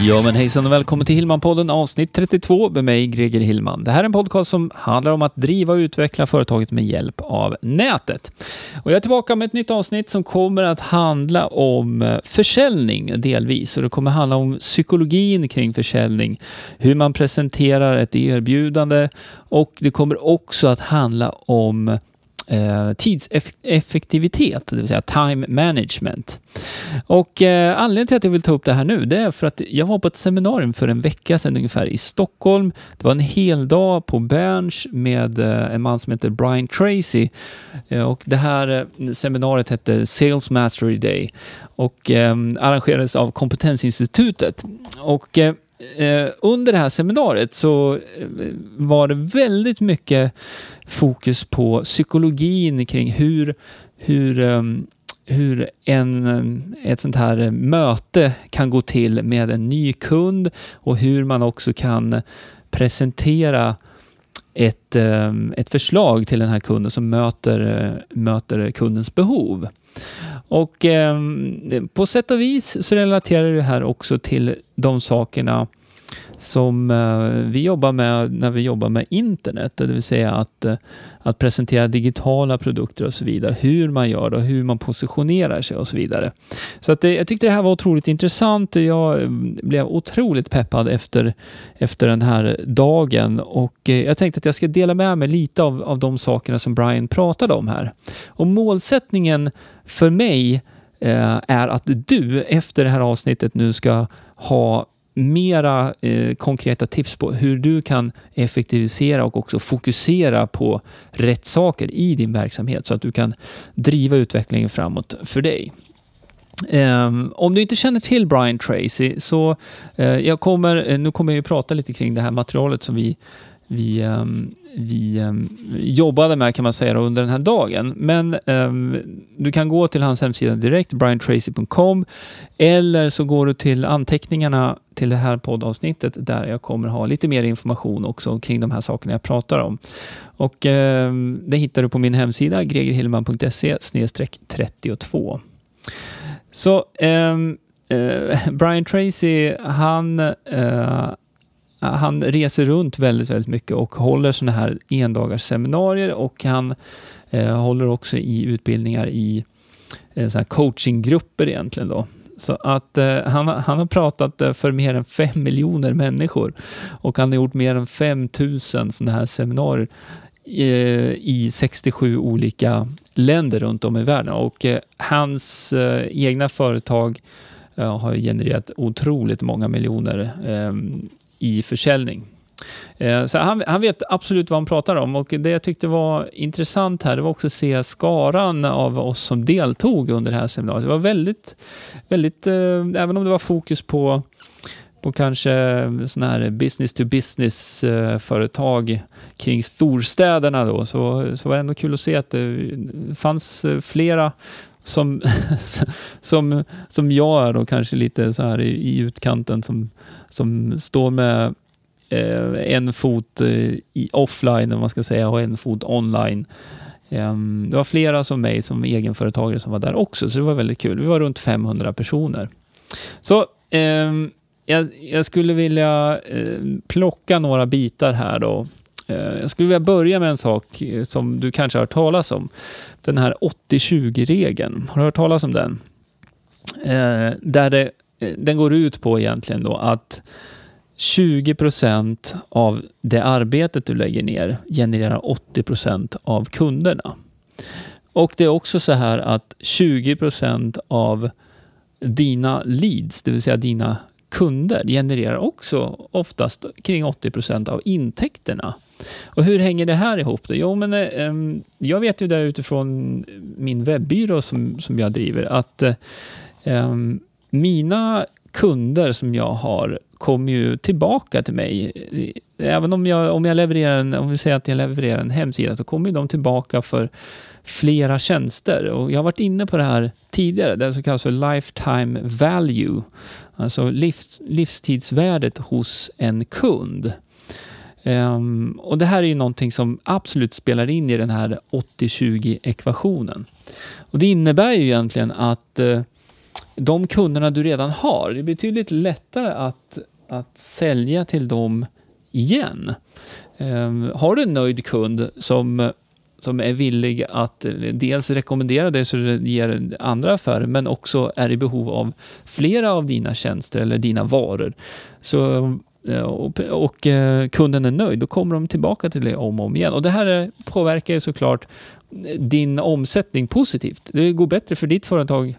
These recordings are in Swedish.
Ja men hejsan och välkommen till Hillman-podden avsnitt 32 med mig Greger Hillman. Det här är en podcast som handlar om att driva och utveckla företaget med hjälp av nätet. Och jag är tillbaka med ett nytt avsnitt som kommer att handla om eh, försäljning delvis. Och det kommer handla om psykologin kring försäljning, hur man presenterar ett erbjudande och det kommer också att handla om eh, tidseffektivitet, det vill säga time management. Och eh, anledningen till att jag vill ta upp det här nu, det är för att jag var på ett seminarium för en vecka sedan ungefär i Stockholm. Det var en hel dag på Berns med eh, en man som heter Brian Tracy. Eh, och det här eh, seminariet hette Sales Mastery Day och eh, arrangerades av Kompetensinstitutet. Och Eh, Eh, under det här seminariet så eh, var det väldigt mycket fokus på psykologin kring hur, hur, ehm, hur en, eh, ett sånt här eh, möte kan gå till med en ny kund och hur man också kan presentera ett, ehm, ett förslag till den här kunden som möter, möter kundens behov. Och eh, på sätt och vis så relaterar det här också till de sakerna som eh, vi jobbar med när vi jobbar med internet, det vill säga att, eh, att presentera digitala produkter och så vidare, hur man gör det och hur man positionerar sig och så vidare. Så att, jag tyckte det här var otroligt intressant. Jag eh, blev otroligt peppad efter, efter den här dagen och jag tänkte att jag ska dela med mig lite av, av de sakerna som Brian pratade om här. Och målsättningen för mig är att du efter det här avsnittet nu ska ha mera eh, konkreta tips på hur du kan effektivisera och också fokusera på rätt saker i din verksamhet så att du kan driva utvecklingen framåt för dig. Um, om du inte känner till Brian Tracy så uh, jag kommer, eh, nu kommer jag prata lite kring det här materialet som vi vi, um, vi ehm, jobbade med kan man säga då, under den här dagen. Men ehm, du kan gå till hans hemsida direkt, briantracy.com eller så går du till anteckningarna till det här poddavsnittet där jag kommer ha lite mer information också kring de här sakerna jag pratar om. Och ehm, det hittar du på min hemsida gregerhillman.se 32. Så uh, Brian Tracy, han eh, han reser runt väldigt, väldigt mycket och håller sådana här endagarsseminarier och han eh, håller också i utbildningar i eh, såna coachinggrupper egentligen då. Så att eh, han, han har pratat eh, för mer än fem miljoner människor och han har gjort mer än 5000 sådana här seminarier eh, i 67 olika länder runt om i världen och eh, hans egna företag har genererat otroligt många miljoner ehm, i försäljning. Eh, så han, han, vet absolut vad han pratar om och det jag tyckte var intressant här, det var också att se skaran av oss som deltog under det här seminariet. Det var väldigt, väldigt, eh, även om det var fokus på på kanske sådana här business to business-företag eh, kring storstäderna då, så, så var det ändå kul att se att det fanns eh, flera som, som, som jag är och kanske lite så här i, i utkanten som, som står med eh, en fot eh, i offline, om man ska säga, och en fot online. Um, det var flera som mig som egenföretagare som var där också, så det var väldigt kul. Vi var runt 500 personer. Så um, jag, jag, skulle vilja uh, plocka några bitar här då Eh, jag skulle vilja börja med en sak eh, som du kanske har hört talas om. Den här 80-20-regeln. Har du hört talas om den? Eh, där det, den går ut på egentligen då att 20 procent av det arbetet du lägger ner genererar 80 procent av kunderna. Och det är också så här att 20 procent av dina leads, det vill säga dina kunder genererar också oftast kring 80 procent av intäkterna. Och hur hänger det här ihop? Då? Jo, men eh, jag vet ju det utifrån min webbyrå som, som jag driver att eh, mina kunder som jag har kommer ju tillbaka till mig. Även om jag, om jag levererar en, om vi säger att jag levererar en hemsida, så kommer de tillbaka för flera tjänster. Och jag har varit inne på det här tidigare, det som kallas för lifetime value. Alltså livs, livstidsvärdet hos en kund. Um, och det här är ju någonting som absolut spelar in i den här 80-20 ekvationen. Och det innebär ju egentligen att uh, de kunderna du redan har, det är betydligt lättare att, att sälja till dem igen. Um, har du en nöjd kund som som är villig att eh, dels rekommendera dig så det ger andra affärer, men också är i behov av flera av dina tjänster eller dina varor. Så, eh, och, och eh, kunden är nöjd, då kommer de tillbaka till dig om och om igen. Och det här påverkar ju såklart din omsättning positivt. Det går bättre för ditt företag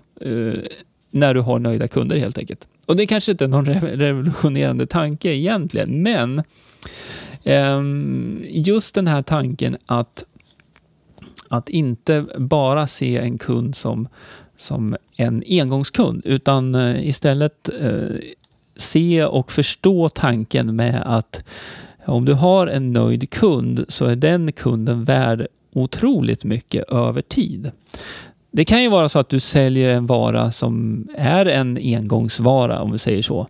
när du har nöjda kunder helt enkelt. Och det kanske inte är någon revolutionerande tanke egentligen, men eh, just den här tanken att att inte bara se en kund som, som en engångskund, utan eh, istället eh, se och förstå tanken med att om du har en nöjd kund så är den kunden värd otroligt mycket över tid. Det kan ju vara så att du säljer en vara som är en engångsvara, om vi säger så.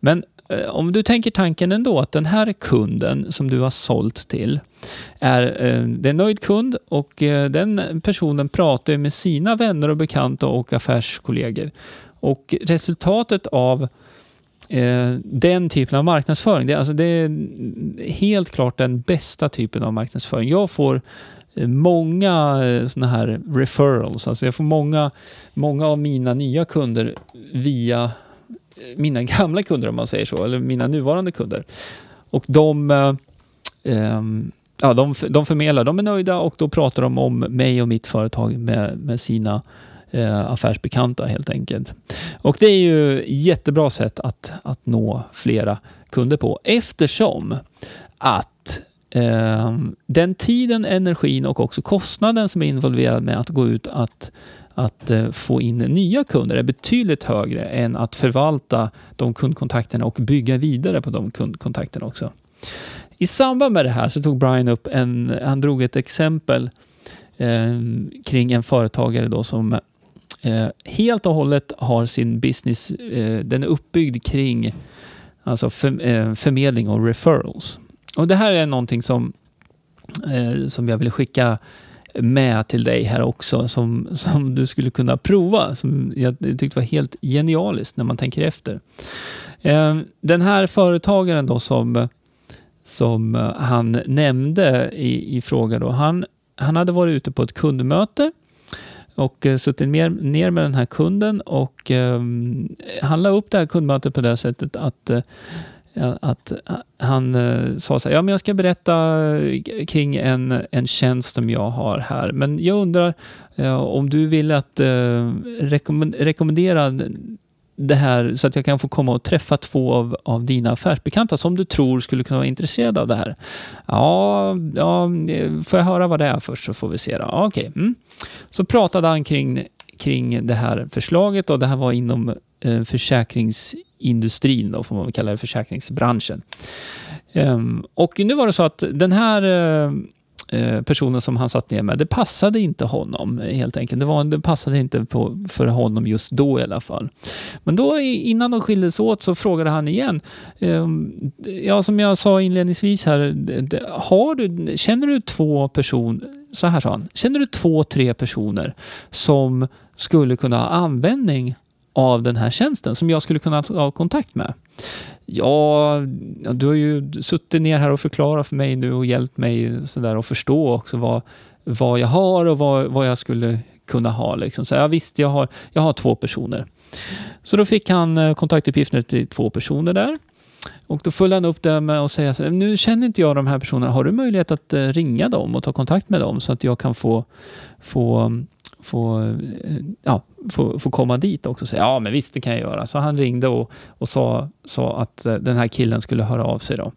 Men Eh, om du tänker tanken ändå att den här kunden som du har sålt till är, eh, det är en nöjd kund och eh, den personen pratar med sina vänner och bekanta och affärskollegor. Och resultatet av den typen av marknadsföring, det, alltså det är helt klart den bästa typen av marknadsföring. Jag får många sådana här referrals, alltså jag får många, många av mina nya kunder via Eh, mina gamla kunder om man säger så, eller mina nuvarande kunder. Och de, eh, ehm, ja, de, de förmedlar, de är nöjda och då pratar de om mig och mitt företag med, med sina eh, affärsbekanta helt enkelt. Och det är ju jättebra sätt att, att nå flera kunder på eftersom att eh, den tiden, energin och också kostnaden som är involverad med att gå ut att att eh, få in nya kunder är betydligt högre än att förvalta de kundkontakterna och bygga vidare på de kundkontakterna också. I samband med det här så tog Brian upp en, han drog ett exempel eh, kring en företagare då som eh, helt och hållet har sin business, eh, den är uppbyggd kring alltså för, eh, förmedling och referrals. Och det här är någonting som, eh, som jag vill skicka med till dig här också som, som du skulle kunna prova, som jag tyckte var helt genialiskt när man tänker efter. Eh, den här företagaren då som, som eh, han nämnde i, i fråga då, han, han hade varit ute på ett kundmöte och eh, suttit ner, ner med den här kunden och ehm, han la upp det här kundmötet på det sättet att att eh, han eh, sa så här, ja men jag ska berätta eh, kring en, en tjänst som jag har här, men jag undrar eh, om du vill att eh, rekommendera det här så att jag kan få komma och träffa två av, av dina affärsbekanta som du tror skulle kunna vara intresserade av det här. Ja, ja får jag höra vad det är först så får vi se. Då. Ja, okay. Mm. Så pratade han kring, kring det här förslaget och det här var inom eh, försäkrings industrin, då, får man kalla det, försäkringsbranschen. Ehm, och nu var det så att den här eh, eh, personen som han satt ner med, det passade inte honom helt enkelt. Det, var, det passade inte på, för honom just då i alla fall. Men då innan de skildes åt så frågade han igen. Ehm, ja, som jag sa inledningsvis här, har du, känner du två personer, så här sa han, känner du två, tre personer som skulle kunna ha användning av den här tjänsten som jag skulle kunna ha kontakt med? Ja, du har ju suttit ner här och förklarat för mig nu och hjälpt mig sådär att förstå också vad, vad jag har och vad, vad jag skulle kunna ha. Liksom. Så ja, visst, jag har, jag har två personer. Så då fick han eh, kontaktuppgifter till två personer där. Och då följde han upp det med att säga så här, nu känner inte jag de här personerna, har du möjlighet att eh, ringa dem och ta kontakt med dem så att jag kan få, få mm, få, ja, få, få komma dit också och säga ja men visst det kan jag göra. Så han ringde och, och sa, sa att eh, den här killen skulle höra av sig då.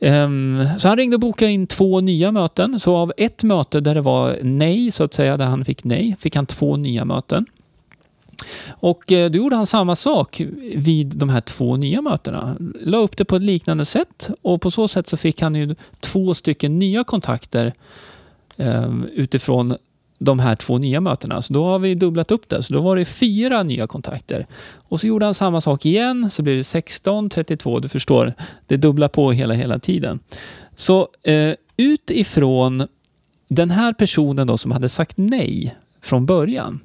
Um, så han ringde och bokade in två nya möten. Så av ett möte där det var nej, så att säga, där han fick nej, fick han två nya möten. Och eh, då gjorde han samma sak vid de här två nya mötena. La upp det på ett liknande sätt och på så sätt så fick han ju två stycken nya kontakter eh, utifrån de här två nya mötena. Så då har vi dubblat upp det. Så då var det fyra nya kontakter. Och så gjorde han samma sak igen, så blir det 16, 32, du förstår. Det dubblar på hela, hela tiden. Så eh, utifrån den här personen då som hade sagt nej från början,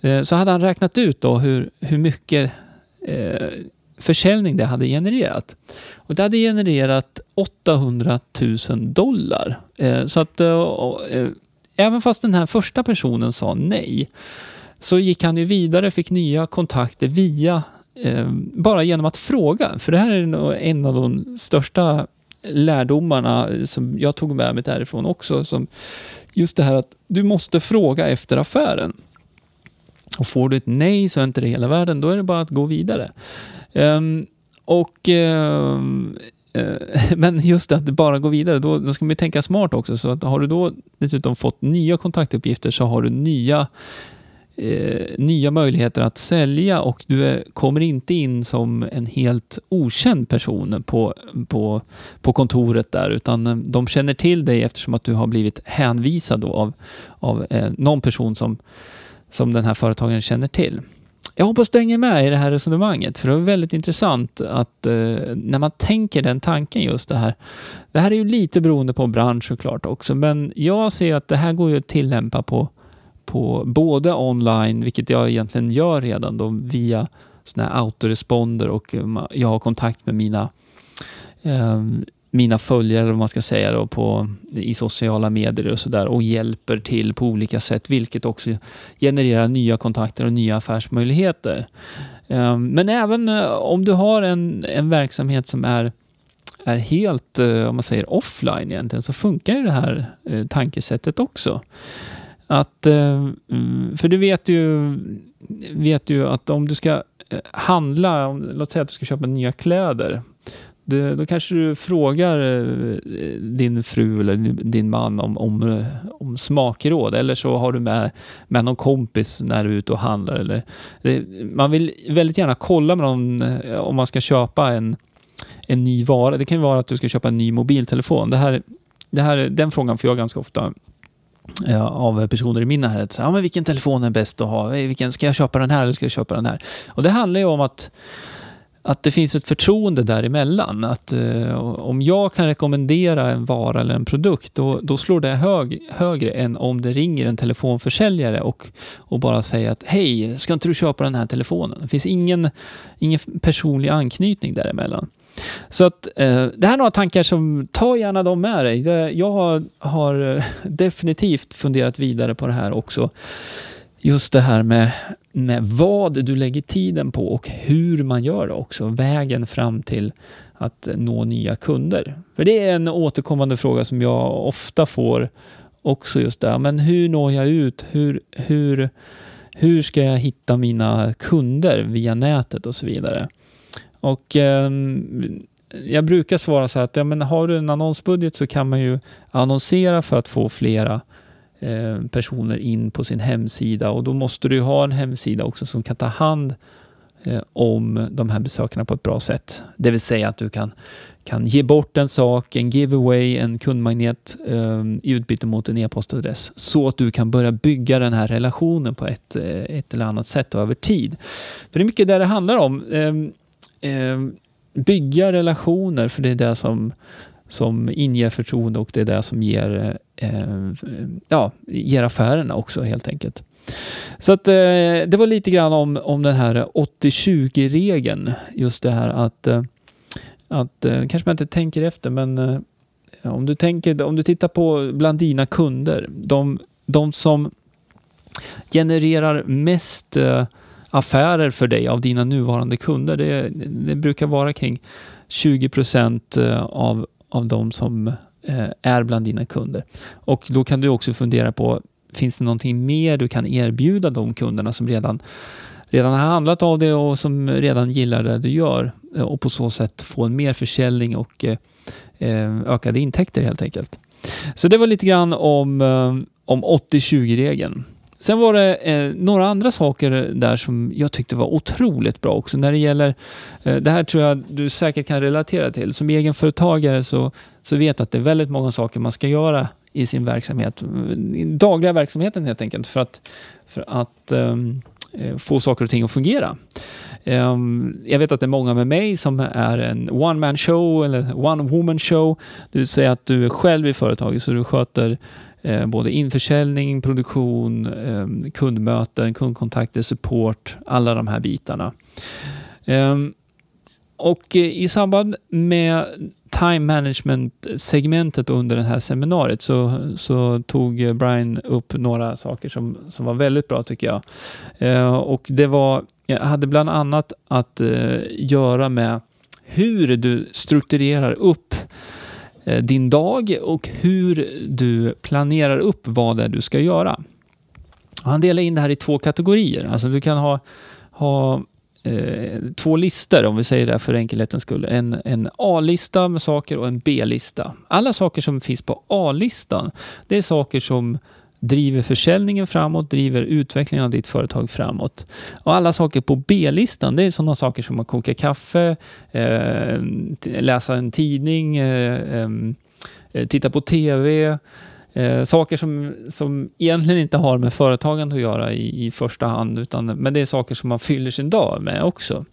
eh, så hade han räknat ut då hur, hur mycket eh, försäljning det hade genererat. Och det hade genererat 800 000 dollar. Eh, så att eh, eh även fast den här första personen sa nej, så gick han ju vidare, fick nya kontakter via, eh, bara genom att fråga. För det här är en av de största lärdomarna eh, som jag tog med mig därifrån också. Som just det här att du måste fråga efter affären. Och får du ett nej så är inte det hela världen, då är det bara att gå vidare. Um, och um, Eh, men just att bara gå vidare, då, då ska man tänka smart också. Så att har du då dessutom fått nya kontaktuppgifter så har du nya eh, nya möjligheter att sälja och du är, kommer inte in som en helt okänd person på, på, på kontoret där utan eh, de känner till dig eftersom att du har blivit hänvisad av, av eh, någon person som, som den här företagaren känner till. Jag hoppas du hänger med i det här resonemanget, för det är väldigt intressant att eh, när man tänker den tanken just det här. Det här är ju lite beroende på bransch såklart också, men jag ser att det här går ju att tillämpa på på både online, vilket jag egentligen gör redan då via såna här autoresponder och eh, jag har kontakt med mina eh, mina följare, eller vad man ska säga, då, på, i sociala medier och sådär och hjälper till på olika sätt, vilket också genererar nya kontakter och nya affärsmöjligheter. Ehm, men även eh, om du har en, en verksamhet som är är helt, eh, om man säger offline egentligen, så funkar ju det här eh, tankesättet också. Att, mm, för du vet ju, vet ju att om du ska handla, låt säga att du ska köpa nya kläder, du, då kanske du frågar eh, din fru eller din man om, om, om smakråd eller så har du med, med någon kompis när du är ute och handlar. Eller, man vill väldigt gärna kolla med någon eh, om man ska köpa en, en ny vara. Det kan vara att du ska köpa en ny mobiltelefon. Det här, det här, den frågan får jag ganska ofta eh, av personer i min närhet. Ja, men vilken telefon är bäst att ha? Vilken, ska jag köpa den här eller ska jag köpa den här? Och det handlar ju om att att det finns ett förtroende däremellan. Att eh, om jag kan rekommendera en vara eller en produkt, då, då slår det hög, högre än om det ringer en telefonförsäljare och, och bara säger att hej, ska inte du köpa den här telefonen? Det finns ingen, ingen personlig anknytning däremellan. Så att eh, det här är några tankar som, ta gärna dem med dig. Jag har, har eh, definitivt funderat vidare på det här också. Just det här med, med vad du lägger tiden på och hur man gör det också. Vägen fram till att nå nya kunder. För det är en återkommande fråga som jag ofta får också just där. Men hur når jag ut? Hur, hur, hur ska jag hitta mina kunder via nätet och så vidare? Och eh, jag brukar svara så här att ja, men har du en annonsbudget så kan man ju annonsera för att få flera Eh, personer in på sin hemsida och då måste du ha en hemsida också som kan ta hand eh, om de här besökarna på ett bra sätt. Det vill säga att du kan, kan ge bort en sak, en giveaway, en kundmagnet eh, i utbyte mot en e-postadress så att du kan börja bygga den här relationen på ett, ett eller annat sätt och över tid. För det är mycket det det handlar om. Ehm, ehm, bygga relationer, för det är det som, som inger förtroende och det är det som ger, eh, ja, ger affärerna också helt enkelt. Så att eh, det var lite grann om, om den här 80-20-regeln. Just det här att, eh, att eh, kanske man inte tänker efter, men eh, om du tänker, om du tittar på bland dina kunder, de, de som genererar mest eh, affärer för dig av dina nuvarande kunder. Det, det brukar vara kring 20 procent eh, av, av de som eh, är bland dina kunder. Och då kan du också fundera på, finns det någonting mer du kan erbjuda de kunderna som redan redan har handlat av det och som redan gillar det du gör eh, och på så sätt få en mer försäljning och eh, ökade intäkter helt enkelt. Så det var lite grann om, om 80-20-regeln sen var det eh, några andra saker där som jag tyckte var otroligt bra också. När det gäller, eh, det här tror jag du säkert kan relatera till. Som egenföretagare så, så vet att det är väldigt många saker man ska göra i sin verksamhet. Mm, dagliga verksamheten helt enkelt för att, för att um, Eh, få saker och ting att fungera. Ehm, jag vet att det är många med mig som är en one man show eller one woman show. Det vill säga att du är själv i företaget så du sköter eh, både införsäljning, produktion, ehm, kundmöten, kundkontakter, support, alla de här bitarna. Ehm, och eh, i samband med time management-segmentet under det här seminariet så, så tog Brian upp några saker som, som var väldigt bra tycker jag. Eh, och det var, jag hade bland annat att eh, göra med hur du strukturerar upp eh, din dag och hur du planerar upp vad det är du ska göra. Han delar in det här i två kategorier. Alltså du kan ha, ha Eh, två listor, om vi säger det för enkelhetens skull. En, en A-lista med saker och en B-lista. Alla saker som finns på A-listan, det är saker som driver försäljningen framåt, driver utvecklingen av ditt företag framåt. Och alla saker på B-listan, det är sådana saker som att koka kaffe, eh, läsa en tidning, eh, eh, titta på TV, Eh, saker som, som egentligen inte har med företagande att göra i, i första hand, utan, men det är saker som man fyller sin dag med också.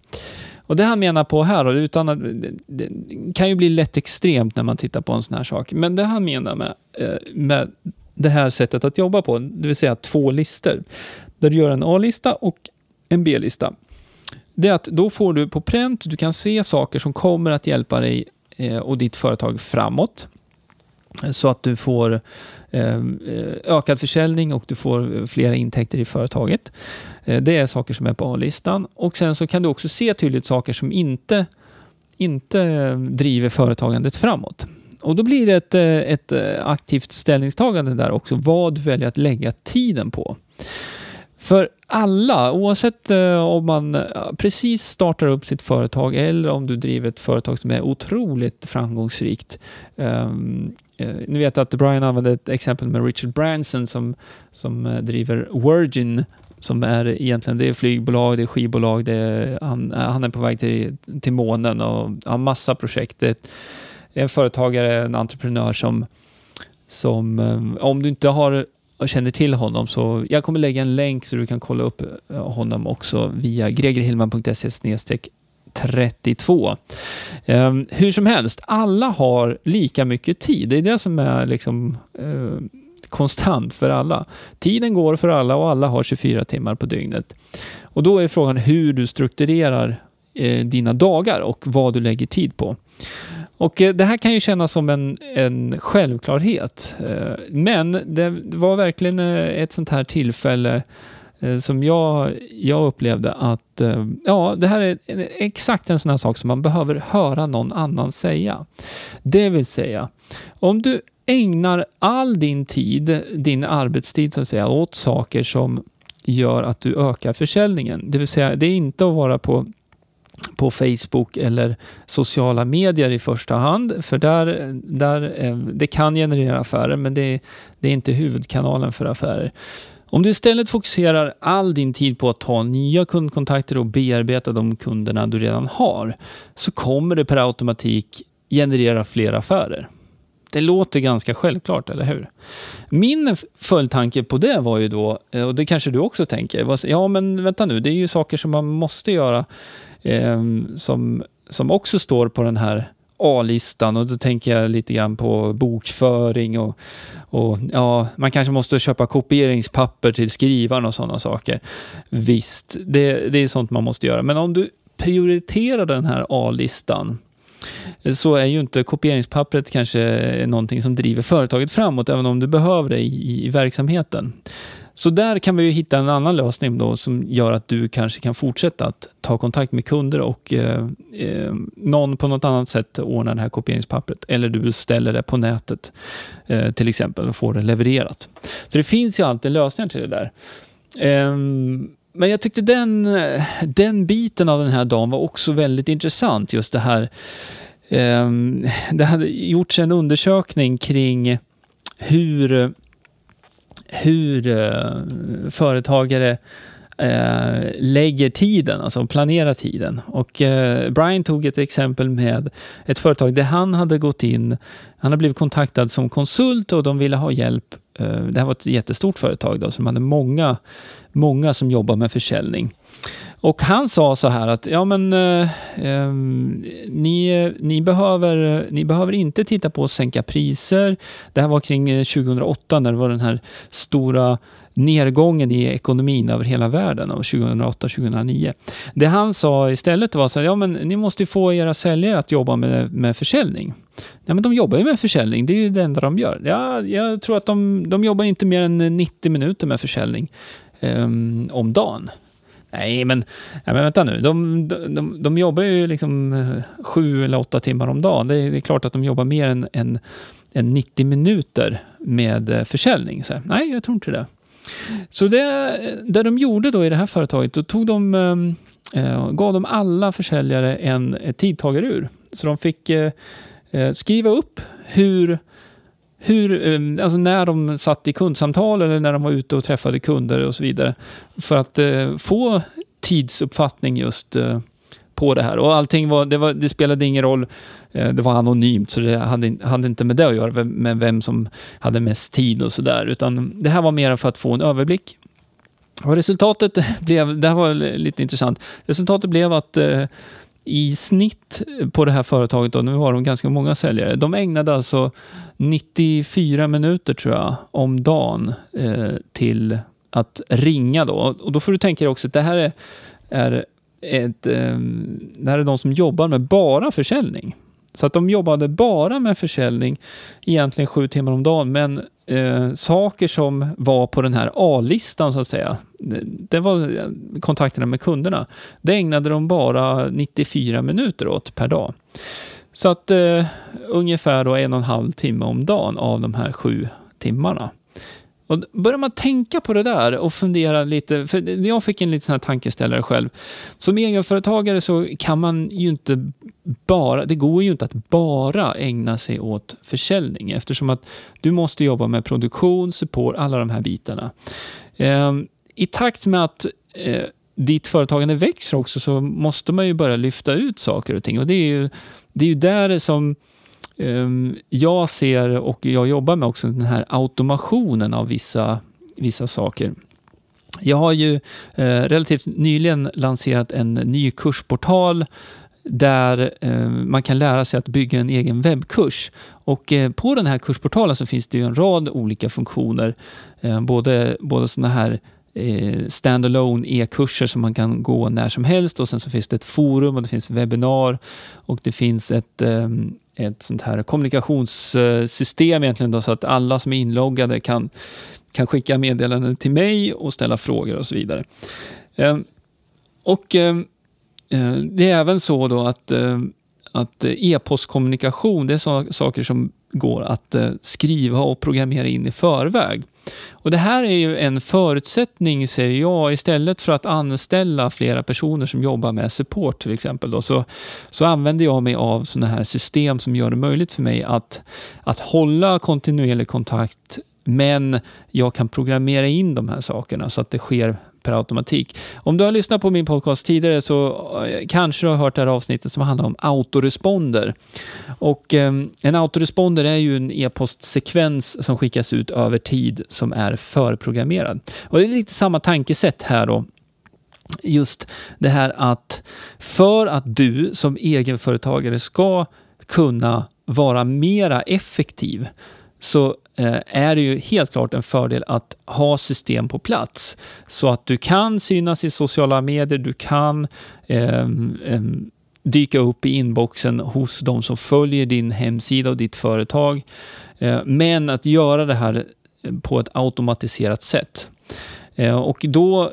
Och det han menar på här, utan att, det, det kan ju bli lätt extremt när man tittar på en sån här sak, men det han menar med, eh, med det här sättet att jobba på, det vill säga två listor, där du gör en A-lista och en B-lista. Det är att då får du på pränt, du kan se saker som kommer att hjälpa dig eh, och ditt företag framåt så att du får eh, ökad försäljning och du får flera intäkter i företaget. Eh, det är saker som är på A-listan. Och sen så kan du också se tydligt saker som inte, inte driver företagandet framåt. Och då blir det ett, eh, ett aktivt ställningstagande där också, vad du väljer att lägga tiden på. För alla, oavsett om man precis startar upp sitt företag eller om du driver ett företag som är otroligt framgångsrikt, ehm, Eh, ni vet att Brian använde ett exempel med Richard Branson som, som eh, driver Virgin som är egentligen det är flygbolag, det är skivbolag, det är, han, eh, han är på väg till, till månen och har massa projekt. Det är en företagare, en entreprenör som, som eh, om du inte har eh, känner till honom så jag kommer lägga en länk så du kan kolla upp honom också via gregerhillman.se 32. Um, ehm, hur som helst, alla har lika mycket tid. Det är det som är liksom uh, konstant för alla. Tiden går för alla och alla har 24 timmar på dygnet. Och då är frågan hur du strukturerar eh, dina dagar och vad du lägger tid på. Och eh, det här kan ju kännas som en, en självklarhet, eh, men det var verkligen ett sånt här tillfälle Eh, som jag, jag upplevde att eh, ja, det här är exakt en sån här sak som man behöver höra någon annan säga. Det vill säga, om du ägnar all din tid, din arbetstid så att säga, åt saker som gör att du ökar försäljningen. Det vill säga, det är inte att vara på på Facebook eller sociala medier i första hand, för där, där eh, det kan generera affärer, men det, det är inte huvudkanalen för affärer. Om du istället fokuserar all din tid på att ta nya kundkontakter och bearbeta de kunderna du redan har, så kommer det per automatik generera fler affärer. Det låter ganska självklart, eller hur? Min följdtanke på det var ju då, eh, och det kanske du också tänker, ja men vänta nu, det är ju saker som man måste göra eh, som, som också står på den här A-listan och då tänker jag lite grann på bokföring och, och ja, man kanske måste köpa kopieringspapper till skrivaren och sådana saker. Visst, det, det är sånt man måste göra. Men om du prioriterar den här A-listan så är ju inte kopieringspappret kanske någonting som driver företaget framåt, även om du behöver det i, i verksamheten. Så där kan vi ju hitta en annan lösning då som gör att du kanske kan fortsätta att ta kontakt med kunder och eh, eh, någon på något annat sätt ordnar det här kopieringspappret eller du beställer det på nätet eh, till exempel och får det levererat. Så det finns ju alltid lösningar till det där. Eh, men jag tyckte den, den biten av den här dagen var också väldigt intressant. Just det här. Eh, det hade gjorts en undersökning kring hur hur eh, företagare eh, lägger tiden, alltså planerar tiden. Och eh, Brian tog ett exempel med ett företag där han hade gått in, han hade blivit kontaktad som konsult och de ville ha hjälp. Eh, det här var ett jättestort företag då, som hade många, många som jobbar med försäljning. Och han sa så här att, ja men eh, ehm, ni, ni, behöver, ni behöver inte titta på att sänka priser. Det här var kring eh, 2008 när det var den här stora nedgången i ekonomin över hela världen av 2008-2009. Det han sa istället var så här, ja men ni måste få era säljare att jobba med, med försäljning. Ja men de jobbar ju med försäljning, det är ju det enda de gör. Ja, jag tror att de, de jobbar inte mer än 90 minuter med försäljning um, om dagen. Nej, men, nej, men vänta nu. De, de, de jobbar ju liksom eh, sju eller åtta timmar om dagen. Det är, det är klart att de jobbar mer än, än, än 90 minuter med eh, försäljning. Så, nej, jag tror inte det. Så det, det de gjorde då i det här företaget, då tog de, ehm, eh, gav de alla försäljare en tidtagarur. Så de fick eh, eh, skriva upp hur hur, eh, alltså när de satt i kundsamtal eller när de var ute och träffade kunder och så vidare. För att eh, få tidsuppfattning just eh, på det här. Och allting var, det, var, det spelade ingen roll. Eh, det var anonymt, så det hade, hade inte med det att göra, med vem som hade mest tid och sådär. Utan det här var mer för att få en överblick. Och resultatet blev, det här var lite intressant, resultatet blev att eh, i snitt på det här företaget, då, nu har de ganska många säljare, de ägnade alltså 94 minuter tror jag om dagen eh, till att ringa då. Och då får du tänka dig också att det här är, är ett, eh, det här är de som jobbar med bara försäljning. Så att de jobbade bara med försäljning egentligen sju timmar om dagen, men eh, saker som var på den här A-listan så att säga, det, det var eh, kontakterna med kunderna, det ägnade de bara 94 minuter åt per dag. Så att eh, ungefär då en och en halv timme om dagen av de här sju timmarna. Och börjar man tänka på det där och fundera lite, för jag fick en liten sån här tankeställare själv. Som egenföretagare så kan man ju inte bara, det går ju inte att bara ägna sig åt försäljning eftersom att du måste jobba med produktion, support, alla de här bitarna. Eh, I takt med att eh, ditt företagande växer också så måste man ju börja lyfta ut saker och ting och det är ju, det är ju där som Ehm, jag ser och jag jobbar med också den här automationen av vissa, vissa saker. Jag har ju eh, relativt nyligen lanserat en ny kursportal där eh, man kan lära sig att bygga en egen webbkurs. Och eh, på den här kursportalen så finns det ju en rad olika funktioner. både, både sådana här eh, standalone e-kurser som man kan gå när som helst och sen så finns det ett forum och det finns webbinar och det finns ett, eh, ett sånt här kommunikationssystem egentligen då, så att alla som är inloggade kan, kan skicka meddelanden till mig och ställa frågor och så vidare. Ehm, ehm, eh, och det är även så då att ehm, att e-postkommunikation, det är så, saker som går att eh, skriva och programmera in i förväg. Och Det här är ju en förutsättning, säger jag, istället för att anställa flera personer som jobbar med support till exempel, då, så, så använder jag mig av sådana här system som gör det möjligt för mig att, att hålla kontinuerlig kontakt men jag kan programmera in de här sakerna så att det sker per automatik. Om du har lyssnat på min podcast tidigare så eh, kanske du har hört det här avsnittet som handlar om autoresponder. Och eh, en autoresponder är ju en e-postsekvens som skickas ut över tid som är förprogrammerad. Och det är lite samma tankesätt här då just det här att för att du som egenföretagare ska kunna vara mera effektiv så eh, är det ju helt klart en fördel att ha system på plats så att du kan synas i sociala medier, du kan eh, dyka upp i inboxen hos de som följer din hemsida och ditt företag. Eh, men att göra det här eh, på ett automatiserat sätt. Eh, och då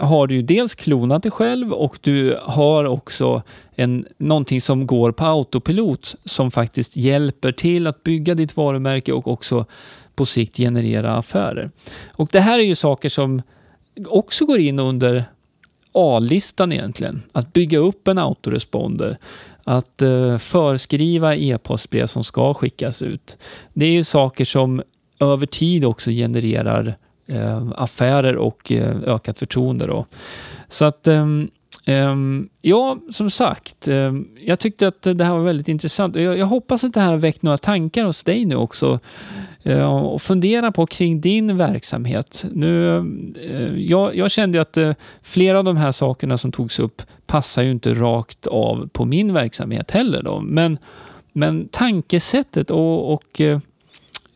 har du ju dels klonat dig själv och du har också en, någonting som går på autopilot som faktiskt hjälper till att bygga ditt varumärke och också på sikt generera affärer. Och det här är ju saker som också går in under A-listan egentligen. Att bygga upp en autoresponder, att eh, förskriva e-postbrev som ska skickas ut. Det är ju saker som över tid också genererar Eh, affärer och eh, ökat förtroende. Då. Så att ehm, ehm, Ja, som sagt. Ehm, jag tyckte att det här var väldigt intressant. Jag, jag hoppas att det här har väckt några tankar hos dig nu också. eh, Och fundera på kring din verksamhet. Nu, eh, jag, jag kände ju att eh, flera av de här sakerna som togs upp passar ju inte rakt av på min verksamhet heller. Då. Men, men tankesättet och, och eh,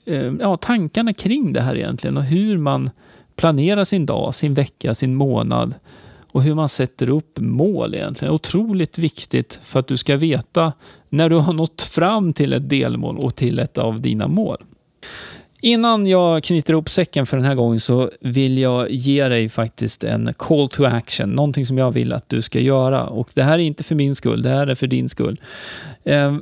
Eh, ja, tankarna kring det här egentligen och hur man planerar sin dag, sin vecka, sin månad och hur man sätter upp mål egentligen. Otroligt viktigt för att du ska veta när du har nått fram till ett delmål och till ett av dina mål. Innan jag knyter ihop säcken för den här gången så vill jag ge dig faktiskt en call to action, någonting som jag vill att du ska göra. Och det här är inte för min skull, det här är för din skull. Eh,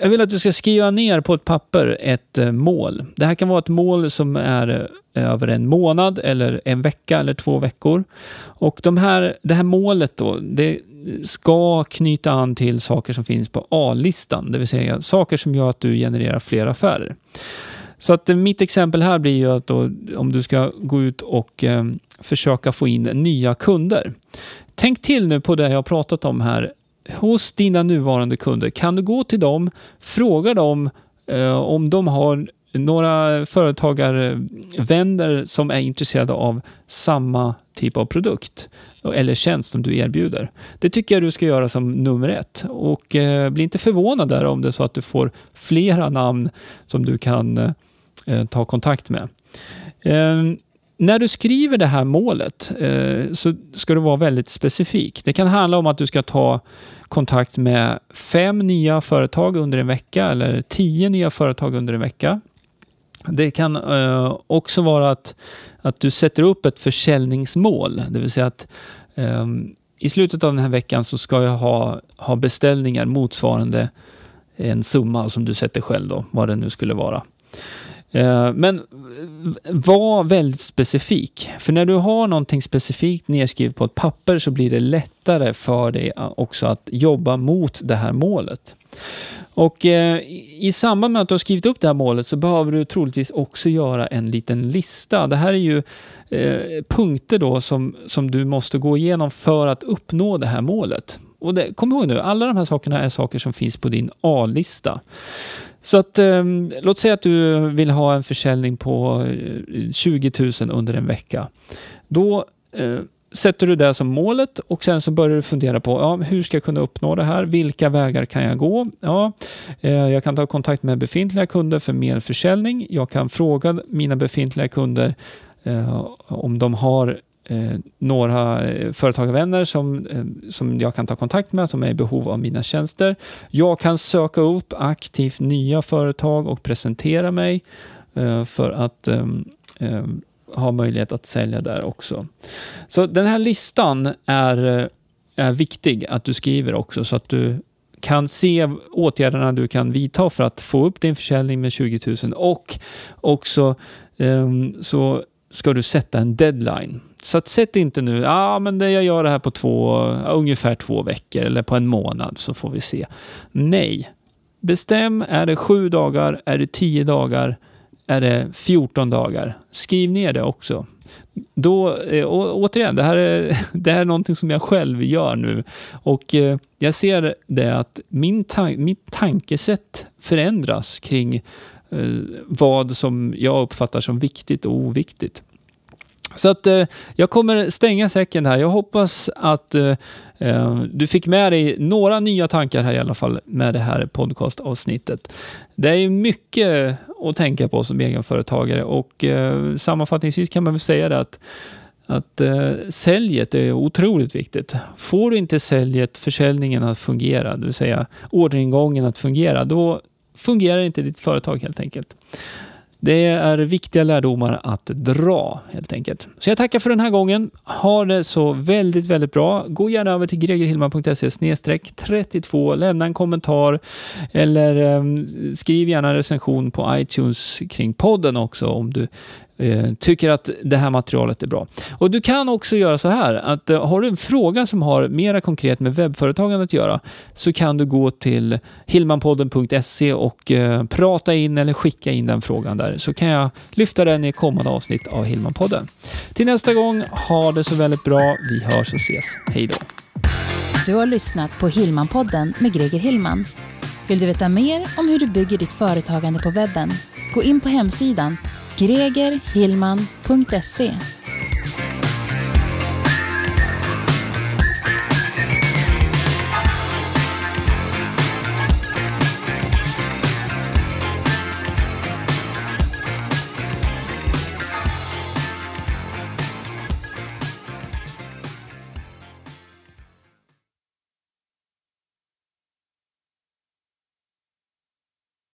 jag vill att du ska skriva ner på ett papper ett eh, mål. Det här kan vara ett mål som är eh, över en månad eller en vecka eller två veckor. Och de här, det här målet då, det ska knyta an till saker som finns på A-listan, det vill säga saker som gör att du genererar fler affärer. Så att eh, mitt exempel här blir ju att då, om du ska gå ut och eh, försöka få in nya kunder. Tänk till nu på det jag har pratat om här hos dina nuvarande kunder. Kan du gå till dem, fråga dem eh, om de har några företagarvänner som är intresserade av samma typ av produkt eller tjänst som du erbjuder. Det tycker jag du ska göra som nummer ett. Och eh, bli inte förvånad där om det är så att du får flera namn som du kan eh, ta kontakt med. Eh, när du skriver det här målet eh, så ska du vara väldigt specifik. Det kan handla om att du ska ta kontakt med fem nya företag under en vecka eller tio nya företag under en vecka. Det kan eh, också vara att, att du sätter upp ett försäljningsmål, det vill säga att eh, i slutet av den här veckan så ska jag ha, ha beställningar motsvarande en summa som du sätter själv då, vad det nu skulle vara. Eh, men var väldigt specifik. För när du har någonting specifikt nedskrivet på ett papper så blir det lättare för dig också att jobba mot det här målet. Och eh, i samband med att du har skrivit upp det här målet så behöver du troligtvis också göra en liten lista. Det här är ju eh, punkter då som, som du måste gå igenom för att uppnå det här målet. Och det, kom ihåg nu, alla de här sakerna är saker som finns på din A-lista. Så att, eh, låt säga att du vill ha en försäljning på eh, 20 000 under en vecka. Då eh, sätter du det som målet och sen så börjar du fundera på ja, hur ska jag kunna uppnå det här? Vilka vägar kan jag gå? Ja, eh, jag kan ta kontakt med befintliga kunder för mer försäljning. Jag kan fråga mina befintliga kunder eh, om de har eh, några eh, företagarvänner som, eh, som jag kan ta kontakt med som är i behov av mina tjänster. Jag kan söka upp aktivt nya företag och presentera mig eh, för att ehm, ehm, ha möjlighet att sälja där också. Så den här listan är, eh, är viktig att du skriver också så att du kan se åtgärderna du kan vidta för att få upp din försäljning med 20 000 och också ehm, så ska du sätta en deadline. Så att sätt inte nu, ja ah, men det, jag gör det här på två, ungefär två veckor eller på en månad så får vi se. Nej. Bestäm, är det sju dagar, är det tio dagar, är det 14 dagar? Skriv ner det också. Då, eh, återigen, det här, är, det här är någonting som jag själv gör nu och eh, jag ser det att min ta mitt tankesätt förändras kring eh, vad som jag uppfattar som viktigt och oviktigt. Så att eh, jag kommer stänga säcken här. Jag hoppas att eh, eh, du fick med dig några nya tankar här i alla fall med det här podcastavsnittet. Det är mycket att tänka på som egenföretagare och eh, sammanfattningsvis kan man väl säga det att att eh, säljet är otroligt viktigt. Får du inte säljet, försäljningen att fungera, det vill säga orderingången att fungera, då fungerar inte ditt företag helt enkelt. Det är viktiga lärdomar att dra helt enkelt. Så jag tackar för den här gången. Ha det så väldigt, väldigt bra. Gå gärna över till gregerhillman.se 32. Lämna en kommentar eller eh, skriv gärna recension på iTunes kring podden också om du Eh, tycker att det här materialet är bra. Och Du kan också göra så här att eh, har du en fråga som har mera konkret med webbföretagande att göra så kan du gå till hillmanpodden.se och eh, prata in eller skicka in den frågan där så kan jag lyfta den i kommande avsnitt av Hillmanpodden. Till nästa gång, ha det så väldigt bra. Vi hörs och ses. Hej då! Du har lyssnat på Hillmanpodden med Greger Hillman. Vill du veta mer om hur du bygger ditt företagande på webben? Gå in på hemsidan gregerhillman.se